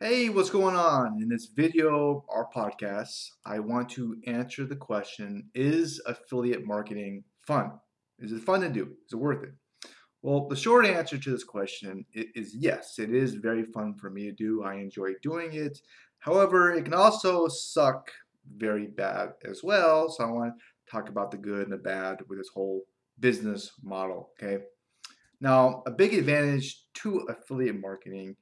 Hey, what's going on? In this video or podcast, I want to answer the question Is affiliate marketing fun? Is it fun to do? Is it worth it? Well, the short answer to this question is yes, it is very fun for me to do. I enjoy doing it. However, it can also suck very bad as well. So I want to talk about the good and the bad with this whole business model. Okay. Now, a big advantage to affiliate marketing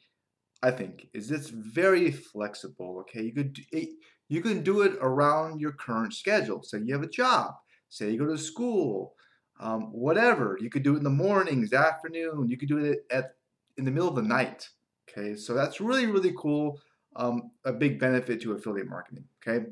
I think, is it's very flexible. Okay, you could you can do it around your current schedule. Say you have a job, say you go to school, um, whatever. You could do it in the mornings, afternoon. You could do it at in the middle of the night. Okay, so that's really really cool. Um, a big benefit to affiliate marketing. Okay,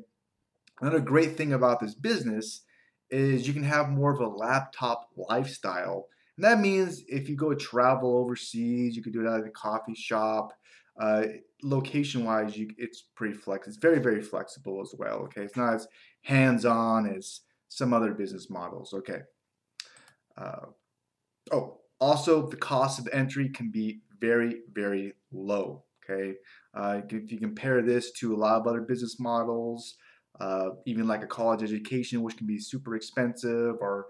another great thing about this business is you can have more of a laptop lifestyle. And that means if you go travel overseas, you could do it at a coffee shop. Uh, location wise, you, it's pretty flex. It's very, very flexible as well. Okay. It's not as hands on as some other business models. Okay. Uh, oh, also the cost of entry can be very, very low. Okay. Uh, if you compare this to a lot of other business models, uh, even like a college education, which can be super expensive, or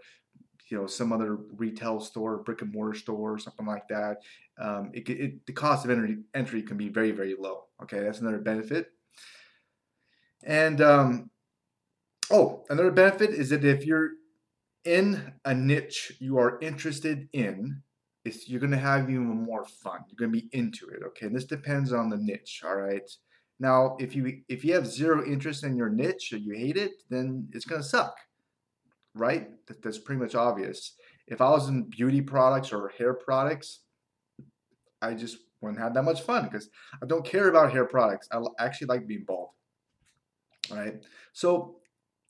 you know some other retail store, brick and mortar store, something like that. Um, it, it, the cost of entry, entry can be very very low. Okay, that's another benefit. And um, oh, another benefit is that if you're in a niche you are interested in, it's, you're going to have even more fun. You're going to be into it. Okay, and this depends on the niche. All right. Now, if you if you have zero interest in your niche or you hate it, then it's going to suck right? That, that's pretty much obvious. If I was in beauty products or hair products, I just wouldn't have that much fun because I don't care about hair products. I actually like being bald. Right. So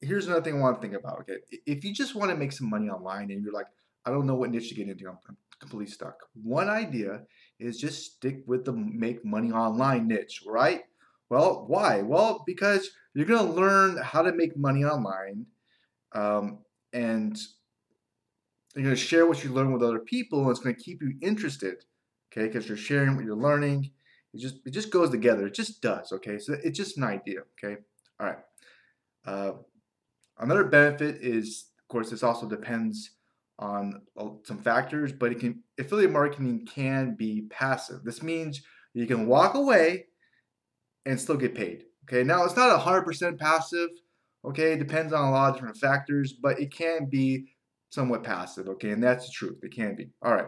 here's another thing I want to think about. Okay. If you just want to make some money online and you're like, I don't know what niche to get into, I'm, I'm completely stuck. One idea is just stick with the make money online niche, right? Well, why? Well, because you're going to learn how to make money online. Um, and you're going to share what you learn with other people and it's going to keep you interested okay? Because you're sharing what you're learning. It just it just goes together. It just does okay? So it's just an idea okay? All right. Uh, another benefit is of course this also depends on uh, some factors but it can affiliate marketing can be passive. This means you can walk away and still get paid okay? Now it's not 100% passive Okay, it depends on a lot of different factors, but it can be somewhat passive. Okay, and that's the truth. It can be. All right.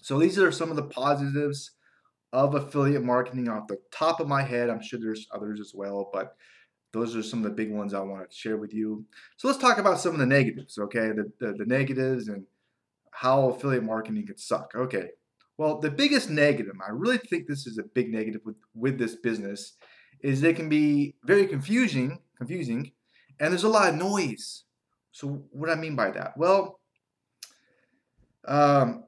So these are some of the positives of affiliate marketing off the top of my head. I'm sure there's others as well, but those are some of the big ones I want to share with you. So let's talk about some of the negatives, okay? The, the, the negatives and how affiliate marketing can suck. Okay. Well, the biggest negative, I really think this is a big negative with, with this business, is they can be very confusing confusing, and there's a lot of noise. So what do I mean by that? Well, um,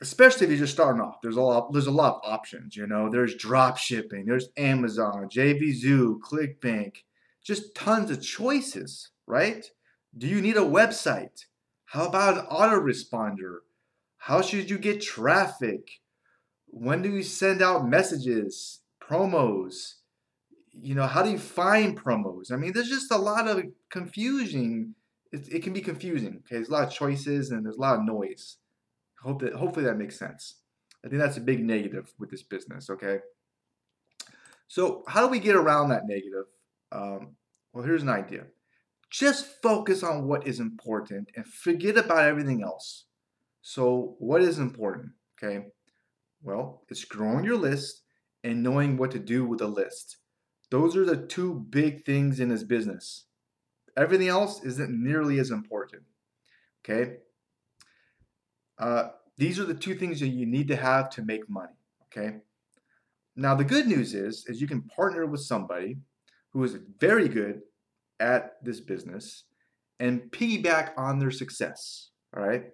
especially if you're just starting off, there's a lot there's a lot of options. You know, there's drop shipping, there's Amazon, JVZoo, ClickBank, just tons of choices, right? Do you need a website? How about an autoresponder? How should you get traffic? When do you send out messages, promos? You know, how do you find promos? I mean, there's just a lot of confusion. It, it can be confusing. Okay, there's a lot of choices and there's a lot of noise. Hope that hopefully that makes sense. I think that's a big negative with this business. Okay. So how do we get around that negative? Um, well, here's an idea. Just focus on what is important and forget about everything else. So what is important? Okay. Well, it's growing your list and knowing what to do with a list. Those are the two big things in his business. Everything else isn't nearly as important. Okay? Uh, these are the two things that you need to have to make money. Okay? Now, the good news is, is you can partner with somebody who is very good at this business and piggyback on their success. All right?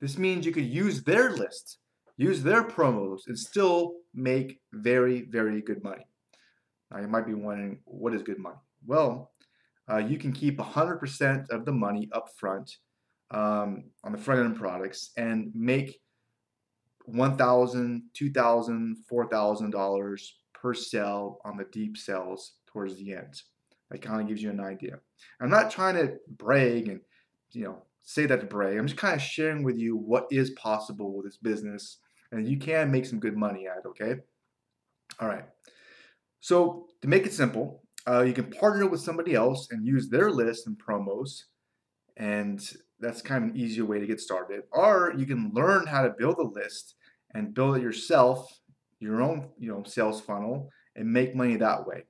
This means you could use their list, use their promos, and still make very, very good money. Now you might be wondering, what is good money? Well, uh, you can keep 100% of the money up front um, on the front end products and make $1,000, $2,000, $4,000 per sale on the deep sales towards the end. That kind of gives you an idea. I'm not trying to brag and you know say that to brag. I'm just kind of sharing with you what is possible with this business, and you can make some good money at. it, Okay. All right. So to make it simple, uh, you can partner with somebody else and use their list and promos, and that's kind of an easier way to get started. Or you can learn how to build a list and build it yourself, your own you know sales funnel, and make money that way.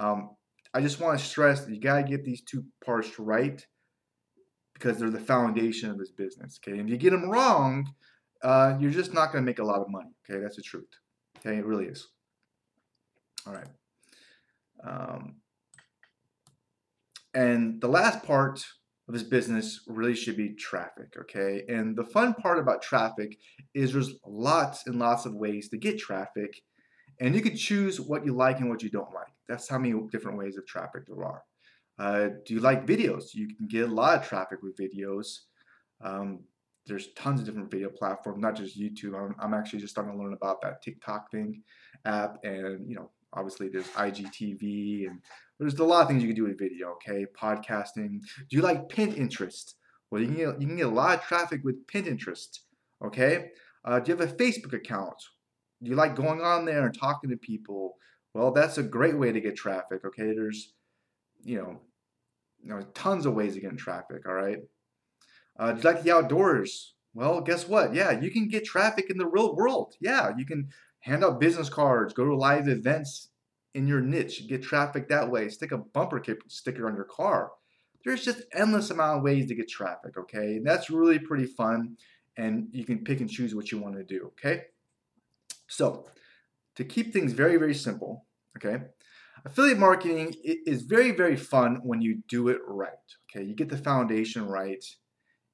Um, I just want to stress that you got to get these two parts right because they're the foundation of this business. Okay, and if you get them wrong, uh, you're just not going to make a lot of money. Okay, that's the truth. Okay, it really is. All right. Um, and the last part of this business really should be traffic, okay? And the fun part about traffic is there's lots and lots of ways to get traffic, and you can choose what you like and what you don't like. That's how many different ways of traffic there are. Uh, do you like videos? You can get a lot of traffic with videos. Um, there's tons of different video platforms, not just YouTube. I'm, I'm, actually just starting to learn about that TikTok thing app, and you know, obviously there's IGTV, and there's a lot of things you can do with video. Okay, podcasting. Do you like Pinterest? Well, you can get, you can get a lot of traffic with Pinterest. Okay, uh, do you have a Facebook account? Do you like going on there and talking to people? Well, that's a great way to get traffic. Okay, there's you know, you know tons of ways to get traffic. All right. Uh, do you like the outdoors? Well, guess what? Yeah, you can get traffic in the real world. Yeah, you can hand out business cards, go to live events in your niche, get traffic that way, stick a bumper sticker on your car. There's just endless amount of ways to get traffic, okay? And that's really pretty fun and you can pick and choose what you want to do, okay? So, to keep things very, very simple, okay? Affiliate marketing is very, very fun when you do it right, okay? You get the foundation right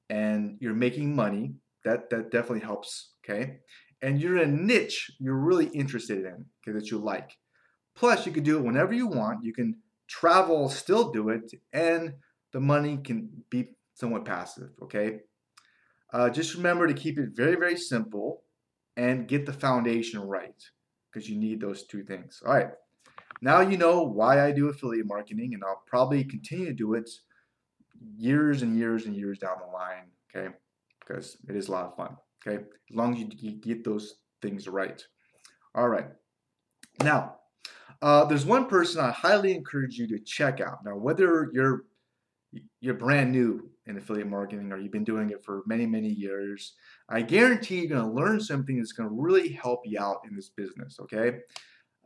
and you're making money. That, that definitely helps, okay? And you're in a niche you're really interested in, okay, that you like. Plus, you can do it whenever you want. You can travel, still do it, and the money can be somewhat passive, okay? Uh, just remember to keep it very, very simple and get the foundation right because you need those two things. All right. Now you know why I do affiliate marketing, and I'll probably continue to do it years and years and years down the line, okay? Because it is a lot of fun, okay? As long as you get those things right. All right. Now, uh, there's one person I highly encourage you to check out. Now, whether you're you're brand new in affiliate marketing or you've been doing it for many, many years, I guarantee you're going to learn something that's going to really help you out in this business. Okay.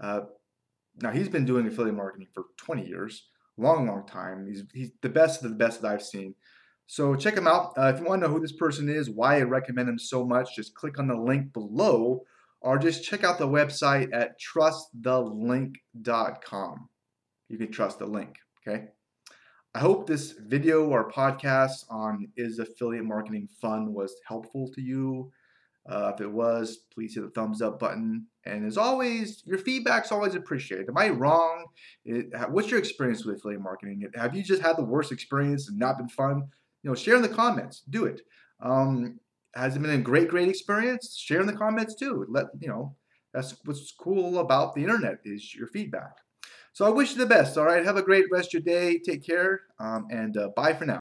Uh, now he's been doing affiliate marketing for 20 years, long, long time. He's he's the best of the best that I've seen. So check him out. Uh, if you want to know who this person is, why I recommend him so much, just click on the link below or just check out the website at trustthelink.com. You can trust the link, okay? I hope this video or podcast on is affiliate marketing fun was helpful to you. Uh, if it was, please hit the thumbs up button. And as always, your feedback's always appreciated. Am I wrong? It, what's your experience with affiliate marketing? Have you just had the worst experience and not been fun? You know, share in the comments. Do it. Um, has it been a great, great experience? Share in the comments too. Let you know. That's what's cool about the internet is your feedback. So I wish you the best. All right. Have a great rest of your day. Take care. Um, and uh, bye for now.